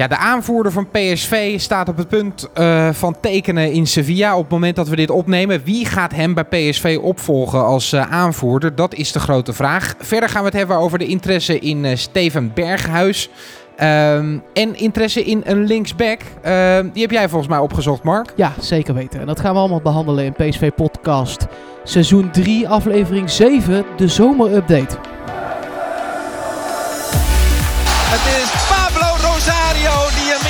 Ja, de aanvoerder van PSV staat op het punt uh, van tekenen in Sevilla op het moment dat we dit opnemen. Wie gaat hem bij PSV opvolgen als uh, aanvoerder? Dat is de grote vraag. Verder gaan we het hebben over de interesse in uh, Steven Berghuis. Um, en interesse in een linksback. Uh, die heb jij volgens mij opgezocht, Mark. Ja, zeker weten. En dat gaan we allemaal behandelen in PSV Podcast. Seizoen 3, aflevering 7, de zomerupdate. Het is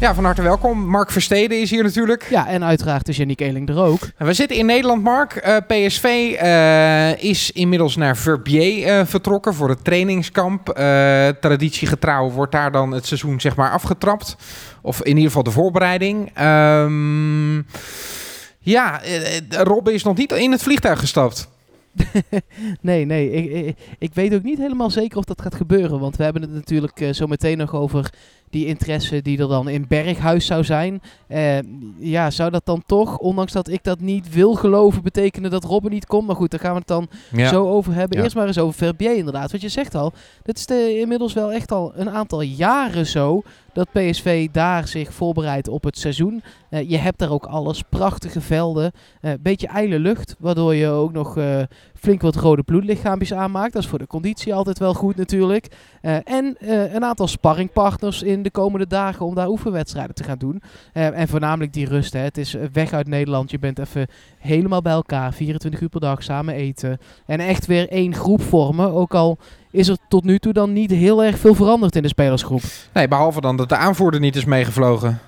Ja, van harte welkom. Mark Versteden is hier natuurlijk. Ja, en uiteraard is Yannick Eling er ook. We zitten in Nederland, Mark. Uh, PSV uh, is inmiddels naar Verbier uh, vertrokken voor het trainingskamp. traditiegetrouw wordt daar dan het seizoen zeg maar afgetrapt. Of in ieder geval de voorbereiding. Um, ja, Robben is nog niet in het vliegtuig gestapt. nee, nee. Ik, ik, ik, weet ook niet helemaal zeker of dat gaat gebeuren. Want we hebben het natuurlijk uh, zo meteen nog over die interesse die er dan in Berghuis zou zijn. Uh, ja, zou dat dan toch, ondanks dat ik dat niet wil geloven, betekenen dat Robben niet komt? Maar goed, daar gaan we het dan ja. zo over hebben. Ja. Eerst maar eens over Verbier inderdaad. Wat je zegt al, dit is de, inmiddels wel echt al een aantal jaren zo dat PSV daar zich voorbereidt op het seizoen. Uh, je hebt daar ook alles, prachtige velden, een uh, beetje ijle lucht, waardoor je ook nog uh, flink wat rode bloedlichaampjes aanmaakt. Dat is voor de conditie altijd wel goed natuurlijk. en een aantal sparringpartners in de komende dagen om daar oefenwedstrijden te gaan doen. en voornamelijk die rust. Hè. Het is weg uit Nederland, je bent even helemaal bij elkaar, 24 uur per dag samen eten. En echt weer één groep vormen, ook al is er tot nu toe dan niet heel erg veel veranderd in de spelersgroep. Nee, behalve dan dat de aanvoerder niet is meegevlogen.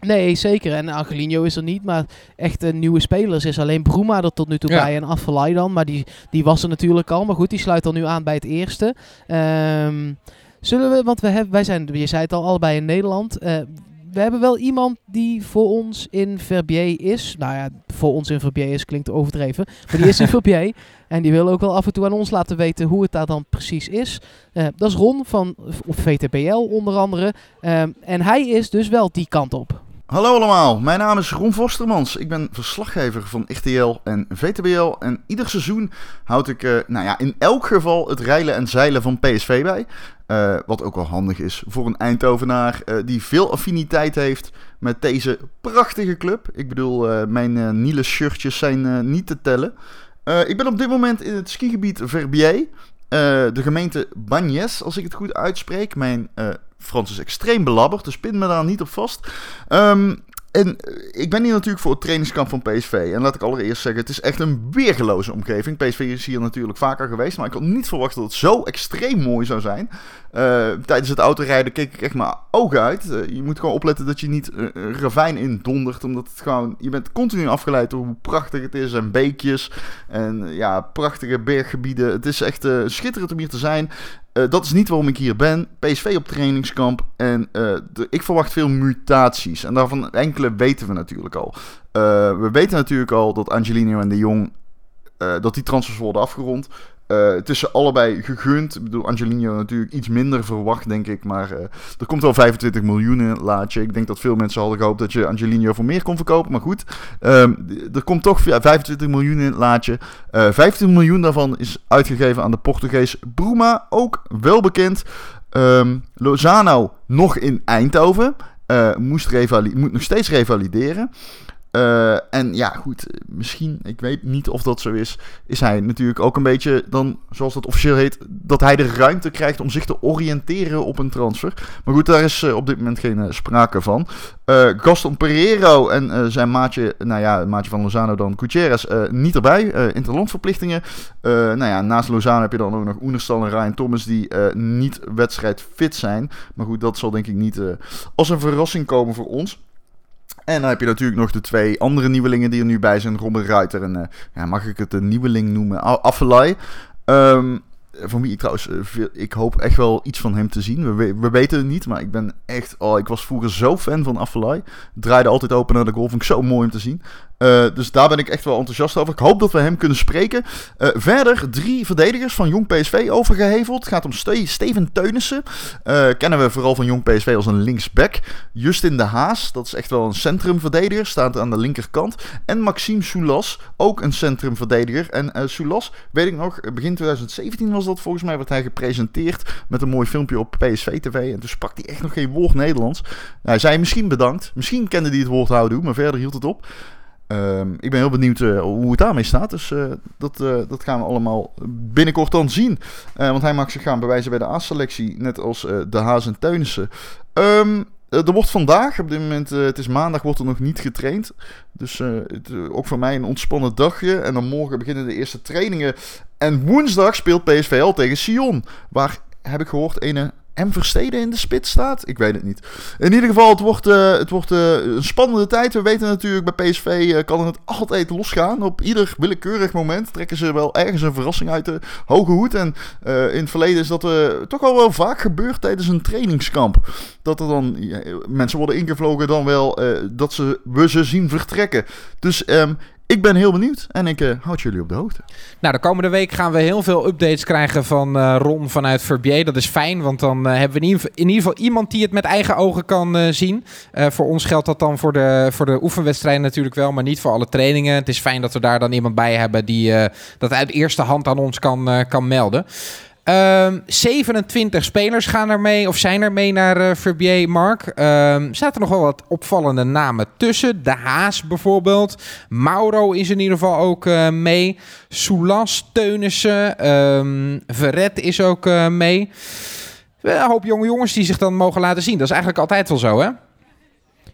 Nee, zeker. En Angelino is er niet, maar echt een nieuwe spelers is alleen Bruma er tot nu toe ja. bij en Affelay dan. Maar die, die was er natuurlijk al. Maar goed, die sluit dan nu aan bij het eerste. Um, zullen we, want we hebben, wij zijn, je zei het al, allebei in Nederland. Uh, we hebben wel iemand die voor ons in Verbier is. Nou ja, voor ons in Verbier is klinkt overdreven. Maar die is in Verbier. En die wil ook wel af en toe aan ons laten weten hoe het daar dan precies is. Uh, dat is Ron van VTBL onder andere. Uh, en hij is dus wel die kant op. Hallo allemaal, mijn naam is Ron Vostermans. Ik ben verslaggever van RTL en VTBL. En ieder seizoen houd ik, uh, nou ja, in elk geval het reilen en zeilen van PSV bij. Uh, wat ook wel handig is voor een Eindhovenaar uh, die veel affiniteit heeft met deze prachtige club. Ik bedoel, mijn Niele shirtjes zijn niet te tellen. ik ben op dit moment in het skigebied Verbier. de gemeente Bagnes, als ik het goed uitspreek. Mijn Frans is extreem belabberd, dus pin me daar niet op vast. Um, en ik ben hier natuurlijk voor het trainingskamp van PSV. En laat ik allereerst zeggen, het is echt een weergeloze omgeving. PSV is hier natuurlijk vaker geweest, maar ik had niet verwacht dat het zo extreem mooi zou zijn. Uh, tijdens het autorijden keek ik echt mijn ogen uit. Uh, je moet gewoon opletten dat je niet uh, ravijn in dondert, omdat het gewoon... Je bent continu afgeleid door hoe prachtig het is en beekjes en ja, prachtige berggebieden. Het is echt schitterend om hier te zijn. Uh, dat is niet waarom ik hier ben. PSV op trainingskamp. En de, ik verwacht veel mutaties. En daarvan enkele weten we natuurlijk al. Uh, we weten natuurlijk al dat Angelino en de Jong. dat die transfers worden afgerond. Uh, het is allebei gegund. Ik bedoel, Angelino natuurlijk iets minder verwacht, denk ik. Maar uh, er komt wel 25 miljoen in laatje. Ik denk dat veel mensen hadden gehoopt dat je Angelino voor meer kon verkopen. Maar goed, um, er komt toch 25 miljoen in laatje. Uh, 15 miljoen daarvan is uitgegeven aan de Portugees Bruma. Ook wel bekend. Um, Lozano nog in Eindhoven. Moest moet nog steeds revalideren. Uh, en ja, goed, misschien, ik weet niet of dat zo is, is hij natuurlijk ook een beetje dan, zoals dat officieel heet, dat hij de ruimte krijgt om zich te oriënteren op een transfer. Maar goed, daar is uh, op dit moment geen uh, sprake van. Gaston Pereiro en zijn maatje, nou ja, maatje van Lozano dan, Gutierrez, niet erbij. interlandverplichtingen. nou ja, naast Lozano heb je dan ook nog Oenerstal en Ryan Thomas die niet wedstrijdfit zijn. Maar goed, dat zal denk ik niet als een verrassing komen voor ons. En dan heb je natuurlijk nog de twee andere nieuwelingen die er nu bij zijn. Robin Ruiter en, uh, ja, mag ik het een nieuweling noemen? Affelay. Um, van wie ik trouwens, eh, ik hoop echt wel iets van hem te zien. We, we- we weten het niet, maar ik ben echt, oh, ik was vroeger zo fan van Afellay. Draaide altijd open naar de goal, vind ik zo mooi om te zien. Eh, dus daar ben ik echt wel enthousiast over. Ik hoop dat we hem kunnen spreken. Eh, verder drie verdedigers van Jong PSV overgeheveld. Het gaat om Ste- Steven Teunissen. Eh, kennen we vooral van Jong PSV als een linksback. Justin de Haas, dat is echt wel een centrumverdediger, staat aan de linkerkant. En Maxime Soulas, ook een centrumverdediger. En Soulas, weet ik nog, begin 2017 was dat volgens mij, werd hij gepresenteerd met een mooi filmpje op PSV TV. En toen sprak hij echt nog geen woord Nederlands. Nou, hij zei misschien bedankt, misschien kende hij het woord houdoe, maar verder hield het op. Ehm, ik ben heel benieuwd eh, hoe het daarmee staat. Dus eh, dat, eh, dat gaan we allemaal binnenkort dan zien. Want hij mag zich gaan bewijzen bij de A-selectie. Net als De Haas en Teunissen. Ehm, eh, er wordt vandaag, op dit moment, het is maandag, wordt er nog niet getraind. Dus het, ook voor mij een ontspannen dagje. En dan morgen beginnen de eerste trainingen. En woensdag speelt PSV al tegen Sion. Waar, heb ik gehoord, ene M. Versteden in de spits staat. Ik weet het niet. In ieder geval, het wordt, eh, het wordt eh, een spannende tijd. We weten natuurlijk, bij PSV eh, kan het altijd losgaan. Op ieder willekeurig moment trekken ze wel ergens een verrassing uit de hoge hoed. En in het verleden is dat toch al wel vaak gebeurd tijdens een trainingskamp. Dat er dan mensen worden ingevlogen dan wel dat ze, we ze zien vertrekken. Dus ehm, ik ben heel benieuwd en ik eh, houd jullie op de hoogte. Nou, de komende week gaan we heel veel updates krijgen van eh, Ron vanuit Verbier. Dat is fijn, want dan eh, hebben we in ieder, in ieder geval iemand die het met eigen ogen kan zien. Voor ons geldt dat dan voor de, voor de oefenwedstrijden natuurlijk wel, maar niet voor alle trainingen. Het is fijn dat we daar dan iemand bij hebben die dat uit eerste hand aan ons kan, kan melden. Ehm 27 spelers gaan er mee of zijn er mee naar eh Verbier, Mark. Ehm zaten nog wel wat opvallende namen tussen. De Haas bijvoorbeeld. Mauro is in ieder geval ook eh, mee. Soulas, Teunissen, ehm Verret is ook eh, mee. Een hoop jonge jongens die zich dan mogen laten zien. Dat is eigenlijk altijd wel zo, hè?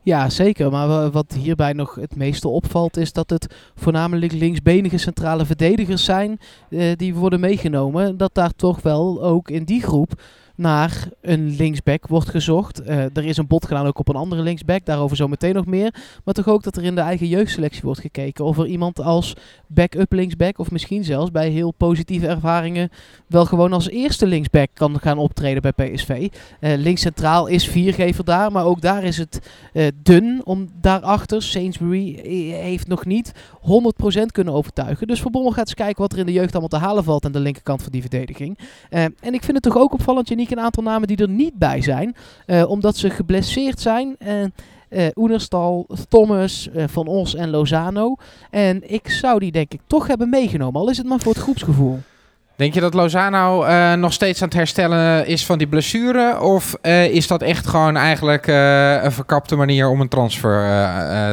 Ja, zeker. Maar wa- wat hierbij nog het meeste opvalt is dat het voornamelijk linksbenige centrale verdedigers zijn eh, die worden meegenomen. Dat daar toch wel ook in die groep naar een linksback wordt gezocht. Eh, er is een bod gedaan ook op een andere linksback, daarover zo meteen nog meer. Maar toch ook dat er in de eigen jeugdselectie wordt gekeken of er iemand als backup linksback of misschien zelfs bij heel positieve ervaringen wel gewoon als eerste linksback kan gaan optreden bij PSV. Eh links centraal is viergever daar, maar ook daar is het eh, dun om daarachter. Sainsbury heeft nog niet 100% kunnen overtuigen. Dus Verbommel gaat eens kijken wat er in de jeugd allemaal te halen valt aan de linkerkant van die verdediging. En ik vind het toch ook opvallend, Janiek, een aantal namen die er niet bij zijn. eh, omdat ze geblesseerd zijn. Eh eh Oenerstal, Thomas, eh, Van Os en Lozano. En ik zou die denk ik toch hebben meegenomen. Al is het maar voor het groepsgevoel. Denk je dat Lozano nog steeds aan het herstellen is van die blessure? Of is dat echt gewoon eigenlijk een verkapte manier om een transfer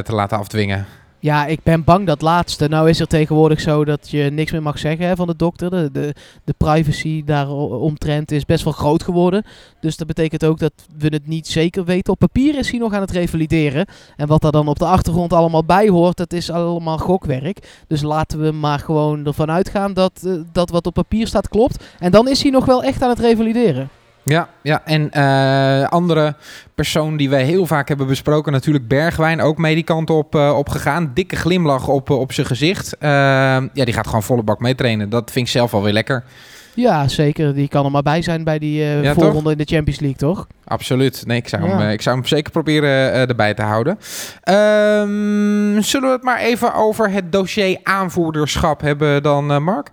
te laten afdwingen? Ja, ik ben bang dat laatste. Nou is er tegenwoordig zo dat je niks meer mag zeggen hè, van de dokter. De, de, de privacy daaromtrent is best wel groot geworden. Dus dat betekent ook dat we het niet zeker weten. Op papier is hij nog aan het revalideren. En wat daar dan op de achtergrond allemaal bij hoort, dat is allemaal gokwerk. Dus laten we maar gewoon ervan uitgaan dat, eh, dat wat op papier staat klopt. En dan is hij nog wel echt aan het revalideren. Ja, ja. en eh, andere persoon die wij heel vaak hebben besproken, natuurlijk Bergwijn, ook mee die kant op, eh, op gegaan. Dikke glimlach op, eh, op zijn gezicht. Eh, ja, die gaat gewoon volle bak mee trainen. Dat vind ik zelf alweer lekker. Ja, zeker. Die kan er maar bij zijn bij die Ja, voorronde in de Champions League, toch? Absoluut. Nee, ik zou, Ja. hem, ik zou hem zeker proberen erbij te houden. Ehm, zullen we het maar even over het dossier aanvoerderschap hebben dan, Mark?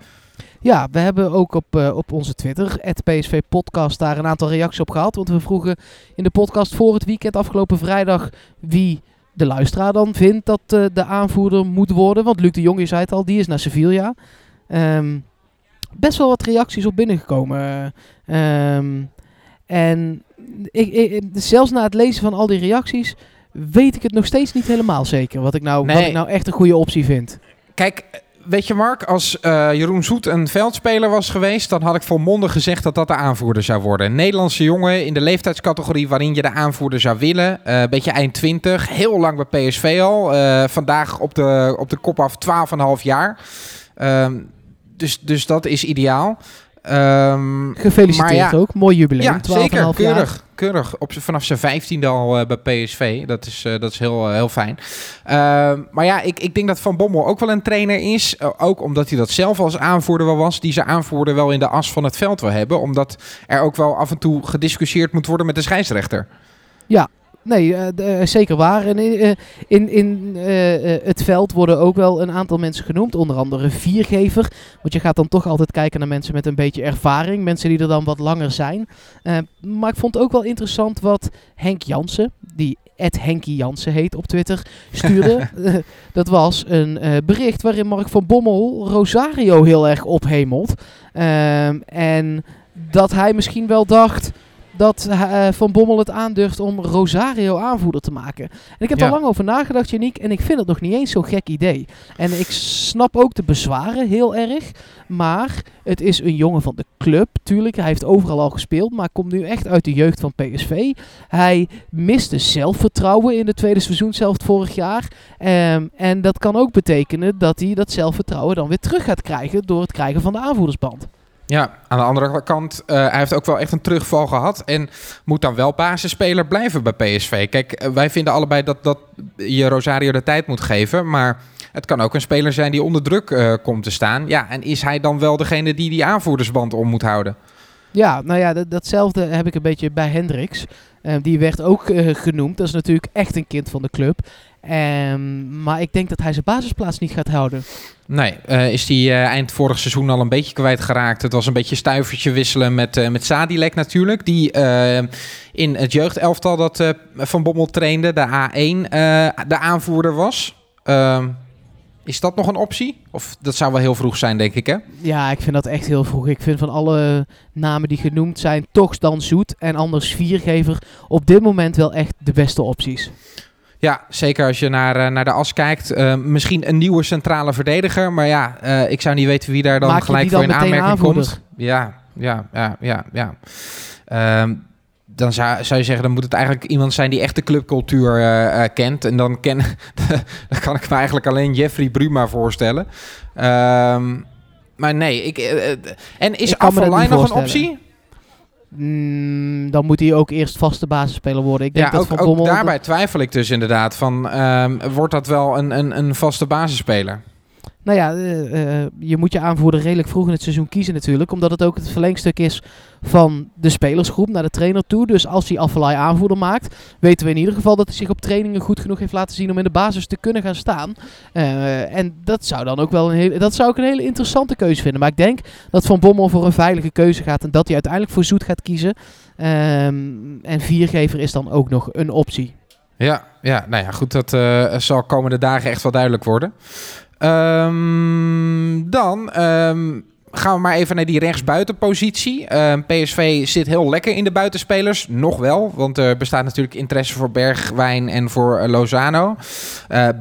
Ja, we hebben ook op, eh, op onze Twitter, het PSV Podcast, daar een aantal reacties op gehad. Want we vroegen in de podcast voor het weekend, afgelopen vrijdag, wie de luisteraar dan vindt dat eh, de aanvoerder moet worden. Want Luc de Jong, je zei het al, die is naar Sevilla. Ehm, best wel wat reacties op binnengekomen. Ehm, en ik, ik, zelfs na het lezen van al die reacties weet ik het nog steeds niet helemaal zeker. Wat ik nou, wat ik nou echt een goede optie vind. Kijk, weet je Mark, als eh, Jeroen Zoet een veldspeler was geweest, dan had ik volmondig gezegd dat dat de aanvoerder zou worden. Een Nederlandse jongen in de leeftijdscategorie waarin je de aanvoerder zou willen. Eh, beetje eind 20, heel lang bij PSV al. Eh, vandaag op de, op de kop af 12,5 jaar. Ehm, dus, dus dat is ideaal. Ehm, Gefeliciteerd ja, ook. Mooi jubileum. Ja, 12,5 zeker. jaar. Keurig. Keurig. Op, vanaf zijn vijftiende al eh, bij PSV. Dat is, eh, dat is heel, eh, heel fijn. Ehm, maar ja, ik, ik denk dat Van Bommel ook wel een trainer is. Ook omdat hij dat zelf als aanvoerder wel was. Die zijn aanvoerder wel in de as van het veld wil hebben. Omdat er ook wel af en toe gediscussieerd moet worden met de scheidsrechter. Nee, eh, eh, zeker waar. En in, eh, in, in het veld worden ook wel een aantal mensen genoemd. Onder andere viergever. Want je gaat dan toch altijd kijken naar mensen met een beetje ervaring. Mensen die er dan wat langer zijn. Maar ik vond ook wel interessant wat Henk Jansen, die Ed Henkie Jansen heet op Twitter, stuurde. Dat was een bericht waarin Mark van Bommel Rosario heel erg ophemelt. Ehm, en dat hij misschien wel dacht dat eh, Van Bommel het aandurft om Rosario aanvoerder te maken. En ik heb Ja. er lang over nagedacht, Janiek, en ik vind het nog niet eens zo'n gek idee. En ik snap ook de bezwaren heel erg, maar het is een jongen van de club, tuurlijk. Hij heeft overal al gespeeld, maar komt nu echt uit de jeugd van PSV. Hij miste zelfvertrouwen in de tweede seizoen zelf vorig jaar. Ehm, en dat kan ook betekenen dat hij dat zelfvertrouwen dan weer terug gaat krijgen door het krijgen van de aanvoerdersband. Ja, aan de andere kant, eh, hij heeft ook wel echt een terugval gehad. En moet dan wel basisspeler blijven bij PSV. Kijk, eh, wij vinden allebei dat, dat je Rosario de tijd moet geven. Maar het kan ook een speler zijn die onder druk eh, komt te staan. Ja, en is hij dan wel degene die die aanvoerdersband om moet houden? Ja, nou ja, dat, datzelfde heb ik een beetje bij Hendricks. Eh, die werd ook eh, genoemd. Dat is natuurlijk echt een kind van de club. Ehm, maar ik denk dat hij zijn basisplaats niet gaat houden. Nee, eh, is die eind vorig seizoen al een beetje kwijtgeraakt. Het was een beetje stuivertje wisselen met, eh met Sadilek natuurlijk. Die in het jeugdelftal dat Van Bommel trainde, de A1, eh, de aanvoerder was. Is dat nog een optie? Of dat zou wel heel vroeg zijn, denk ik, hè? Ja, ik vind dat echt heel vroeg. Ik vind van alle namen die genoemd zijn, toch dan Zoet en anders Viergever op dit moment wel echt de beste opties. Ja, zeker als je naar, eh, naar de as kijkt. Eh, misschien een nieuwe centrale verdediger. Maar ja, eh, ik zou niet weten wie daar dan Maak gelijk dan voor in aanmerking aanvoerder? komt. Ja, ja, ja, ja, ja. Ehm, dan zou, zou je zeggen, dan moet het eigenlijk iemand zijn die echt de clubcultuur eh, eh, kent. En dan, ken, dan kan ik me eigenlijk alleen Jeffrey Bruma voorstellen. Ehm, maar nee, ik, eh, en is niet nog een optie? Mm, dan moet hij ook eerst vaste basisspeler worden. Ik denk Ja, dat ook, Van ook daarbij twijfel ik dus inderdaad van, ehm, wordt dat wel een, een, een vaste basisspeler? Nou ja, eh, eh, je moet je aanvoerder redelijk vroeg in het seizoen kiezen natuurlijk. Omdat het ook het verlengstuk is van de spelersgroep naar de trainer toe. Dus als hij Affelay aanvoerder maakt, weten we in ieder geval dat hij zich op trainingen goed genoeg heeft laten zien om in de basis te kunnen gaan staan. Eh, en dat zou dan ook wel een hele, dat zou ik een hele interessante keuze vinden. Maar ik denk dat Van Bommel voor een veilige keuze gaat en dat hij uiteindelijk voor Zoet gaat kiezen. Ehm, en viergever is dan ook nog een optie. Ja, ja, nou ja, goed, dat zal komende dagen echt wel duidelijk worden. Ehm, dan ehm, gaan we maar even naar die rechtsbuitenpositie. Ehm, PSV zit heel lekker in de buitenspelers, nog wel, want er bestaat natuurlijk interesse voor Bergwijn en voor eh, Lozano.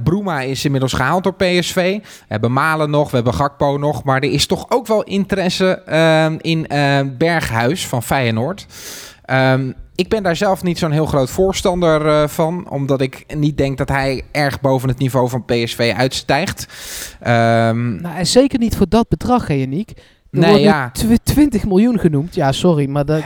Bruma is inmiddels gehaald door PSV. We hebben Malen nog, we hebben Gakpo nog, maar er is toch ook wel interesse in eh, Berghuis van Feyenoord. Ehm, ik ben daar zelf niet zo'n heel groot voorstander eh, van. Omdat ik niet denk dat hij erg boven het niveau van PSV uitstijgt. Ehm, Nou, en zeker niet voor dat bedrag, hè. Er Nee, wordt nu ja. tw- 20 miljoen genoemd. Ja, sorry, maar dat,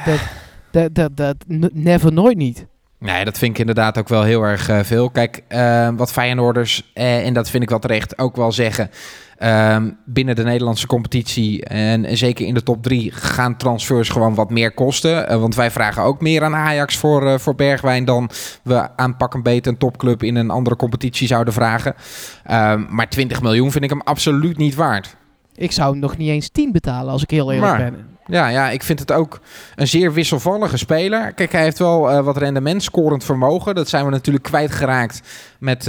dat, dat, dat, never nooit niet. Nee, dat vind ik inderdaad ook wel heel erg eh, veel. Kijk, eh, wat Feyenoorders, eh, en dat vind ik wel terecht, ook wel zeggen... ehm, binnen de Nederlandse competitie en zeker in de top 3 gaan transfers gewoon wat meer kosten. Eh, want wij vragen ook meer aan Ajax voor, eh, voor Bergwijn dan we aan pak een beet een topclub in een andere competitie zouden vragen. Ehm, maar 20 miljoen vind ik hem absoluut niet waard. Ik zou hem nog niet eens 10 betalen, als ik heel eerlijk Maar- ben. Ja, ja, ik vind het ook een zeer wisselvallige speler. Kijk, hij heeft wel eh, wat rendement, scorend vermogen. Dat zijn we natuurlijk kwijtgeraakt met,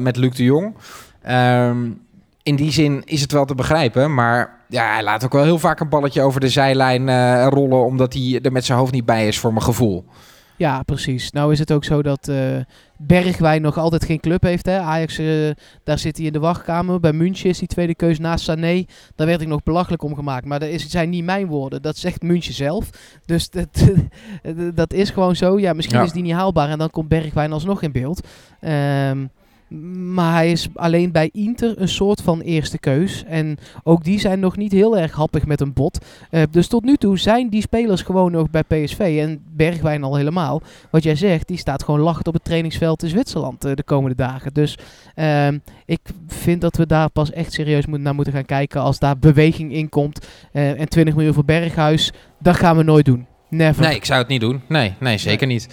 met Luc de Jong. Ehm, in die zin is het wel te begrijpen. Maar ja, hij laat ook wel heel vaak een balletje over de zijlijn eh, rollen... omdat hij er met zijn hoofd niet bij is, voor mijn gevoel. Ja, precies. Nou is het ook zo dat eh, Bergwijn nog altijd geen club heeft. Hè? Ajax, eh, daar zit hij in de wachtkamer. Bij München is die tweede keus naast Sané. Daar werd ik nog belachelijk om gemaakt. Maar dat is, zijn niet mijn woorden. Dat zegt München zelf. Dus dat, dat is gewoon zo. Ja, misschien Ja. is die niet haalbaar. En dan komt Bergwijn alsnog in beeld. Ehm, Maar hij is alleen bij Inter een soort van eerste keus. En ook die zijn nog niet heel erg happig met een bot. Uh, dus tot nu toe zijn die spelers gewoon nog bij PSV. En Bergwijn al helemaal. Wat jij zegt, die staat gewoon lachend op het trainingsveld in Zwitserland uh, de komende dagen. Dus uh, ik vind dat we daar pas echt serieus naar moeten gaan kijken. Als daar beweging in komt. Eh, en 20 miljoen voor Berghuis. Dat gaan we nooit doen. Never. Nee, ik zou het niet doen. Nee, nee zeker nee. niet.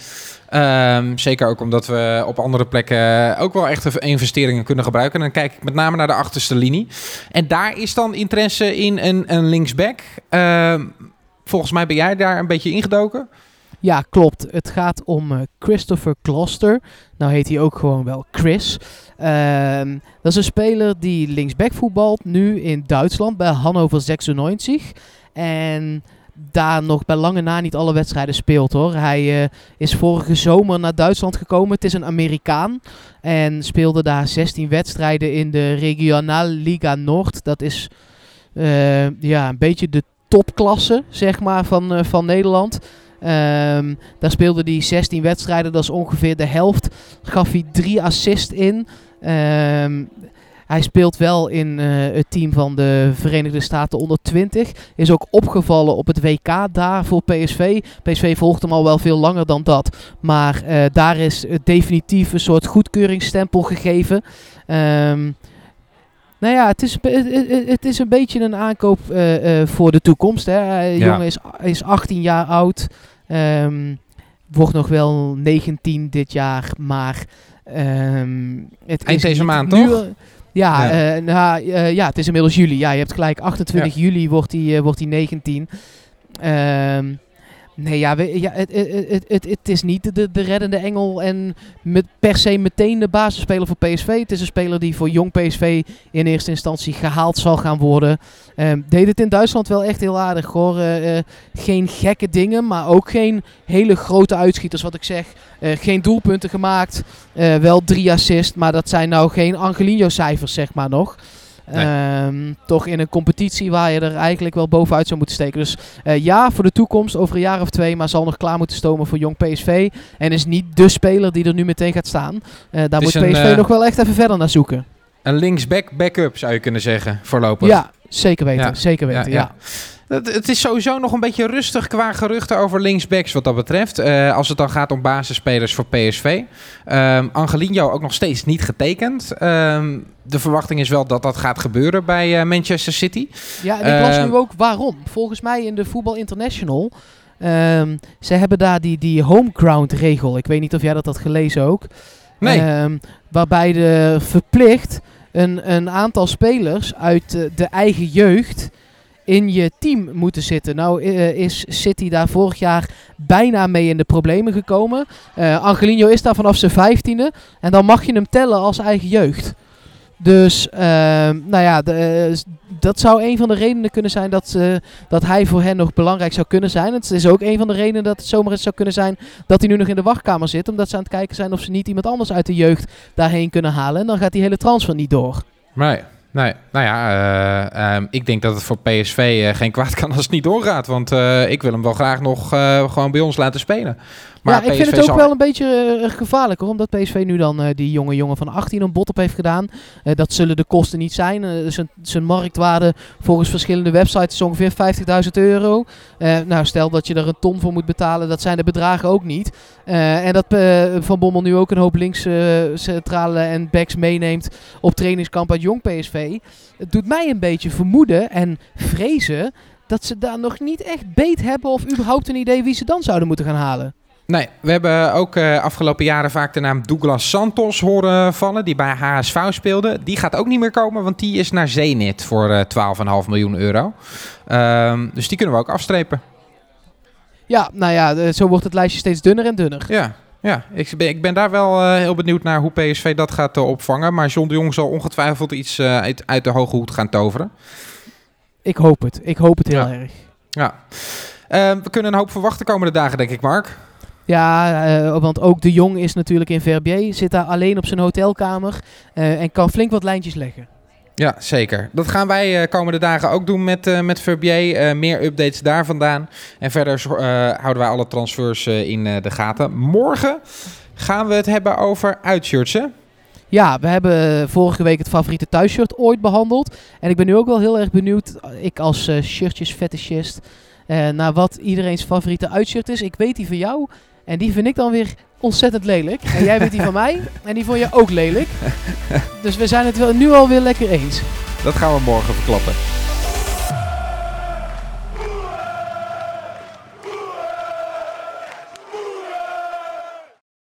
Um, zeker ook omdat we op andere plekken ook wel echt investeringen kunnen gebruiken. En dan kijk ik met name naar de achterste linie. En daar is dan interesse in een, een linksback. Um, volgens mij ben jij daar een beetje ingedoken. Ja, klopt. Het gaat om uh, Christopher Kloster. Nou heet hij ook gewoon wel Chris. Um, dat is een speler die linksback voetbalt. Nu in Duitsland bij Hannover 96. En daar nog bij lange na niet alle wedstrijden speelt hoor. Hij uh, is vorige zomer naar Duitsland gekomen. Het is een Amerikaan. En speelde daar 16 wedstrijden in de Regional Liga Noord. Dat is uh, ja, een beetje de topklasse zeg maar, van, uh, van Nederland. Um, daar speelde hij 16 wedstrijden, dat is ongeveer de helft. Gaf hij drie assists in. Um, hij speelt wel in uh, het team van de Verenigde Staten onder 20. Is ook opgevallen op het WK daar voor PSV. PSV volgt hem al wel veel langer dan dat. Maar uh, daar is definitief een soort goedkeuringsstempel gegeven. Um, nou ja, het is, het, is een beetje een aankoop uh, uh, voor de toekomst. Hè. De ja. jongen is, is 18 jaar oud. Um, wordt nog wel 19 dit jaar. Maar um, het Eind is deze maand, nu, toch? Ja, ja. Uh, nou, uh, ja, het is inmiddels juli. Ja, je hebt gelijk. 28 ja. juli wordt hij uh, wordt 19. Um, nee, ja, het, het, het, het, is niet de, de reddende engel en met per se meteen de basisspeler voor PSV. Het is een speler die voor jong PSV in eerste instantie gehaald zal gaan worden. Um, deed het in Duitsland wel echt heel aardig hoor. Uh, uh, geen gekke dingen, maar ook geen hele grote uitschieters. Wat ik zeg, uh, geen doelpunten gemaakt. Wel drie assists, maar dat zijn nou geen Angelino-cijfers zeg maar nog. Nee. Um, toch in een competitie waar je er eigenlijk wel bovenuit zou moeten steken. Dus uh, ja, voor de toekomst, over een jaar of twee, maar zal nog klaar moeten stomen voor jong PSV. En is niet de speler die er nu meteen gaat staan. Uh, daar moet PSV uh, nog wel echt even verder naar zoeken. Een linksback backup zou je kunnen zeggen, voorlopig. Ja, zeker weten. Ja. Zeker weten, ja. ja. Het, het, is sowieso nog een beetje rustig qua geruchten over linksbacks wat dat betreft. Uh, als het dan gaat om basisspelers voor PSV. Um, Angelino ook nog steeds niet getekend. Um, de verwachting is wel dat dat gaat gebeuren bij uh, Manchester City. Ja, en ik las uh, nu ook waarom. Volgens mij in de Voetbal International... Um, ze hebben daar die, die home ground regel. Ik weet niet of jij dat had gelezen ook. Nee. waarbij de verplicht een, een aantal spelers uit de, de eigen jeugd in je team moeten zitten. Nou uh, is City daar vorig jaar bijna mee in de problemen gekomen. Uh, Angelino is daar vanaf zijn vijftiende. En dan mag je hem tellen als eigen jeugd. Dus uh, nou ja, de, uh, dat zou een van de redenen kunnen zijn dat, dat hij voor hen nog belangrijk zou kunnen zijn. Het is ook een van de redenen dat het zomaar eens zou kunnen zijn dat hij nu nog in de wachtkamer zit. Omdat ze aan het kijken zijn of ze niet iemand anders uit de jeugd daarheen kunnen halen. En dan gaat die hele transfer niet door. Nee. Nee, nou ja, uh, um, ik denk dat het voor PSV uh, geen kwaad kan als het niet doorgaat. Want uh, ik wil hem wel graag nog gewoon bij ons laten spelen. Maar ja, ik vind het ook zal... wel een beetje uh, gevaarlijk hoor. Omdat PSV nu dan uh, die jonge jongen van 18 een bot op heeft gedaan. Uh, dat zullen de kosten niet zijn. zijn, zijn marktwaarde volgens verschillende websites is ongeveer 50.000 euro. nou, stel dat je er een ton voor moet betalen. Dat zijn de bedragen ook niet. en dat Van Bommel nu ook een hoop links centrale en backs meeneemt op trainingskamp uit jong PSV. Het doet mij een beetje vermoeden en vrezen dat ze daar nog niet echt beet hebben of überhaupt een idee wie ze dan zouden moeten gaan halen. Nee, we hebben ook uh, afgelopen jaren vaak de naam Douglas Santos horen vallen, die bij HSV speelde. Die gaat ook niet meer komen, want die is naar Zenit voor uh, 12,5 miljoen euro. Um, dus die kunnen we ook afstrepen. Ja, nou ja, zo wordt het lijstje steeds dunner en dunner. Ja, ja, ik ben, ik ben daar wel uh, heel benieuwd naar hoe PSV dat gaat uh, opvangen. Maar John de Jong zal ongetwijfeld iets uh, uit, uit de hoge hoed gaan toveren. Ik hoop het. Ik hoop het heel ja. erg. Ja. Uh, we kunnen een hoop verwachten de komende dagen, denk ik, Mark. Ja, uh, want ook de Jong is natuurlijk in Verbier. Zit daar alleen op zijn hotelkamer uh, en kan flink wat lijntjes leggen. Ja, zeker. Dat gaan wij uh, komende dagen ook doen met, uh, met Verbier. Uh, meer updates daar vandaan. En verder houden wij alle transfers in de gaten. Morgen gaan we het hebben over uitshirts, hè? Ja, we hebben eh, vorige week het favoriete thuisshirt ooit behandeld. En ik ben nu ook wel heel erg benieuwd, eh, ik als shirtjesfetischist, uh, naar wat iedereen's favoriete uitshirt is. Ik weet die van jou en die vind ik dan weer ontzettend lelijk. En jij weet die van mij en die vond je ook lelijk. Dus we zijn het wel, nu alweer lekker eens. Dat gaan we morgen verklappen.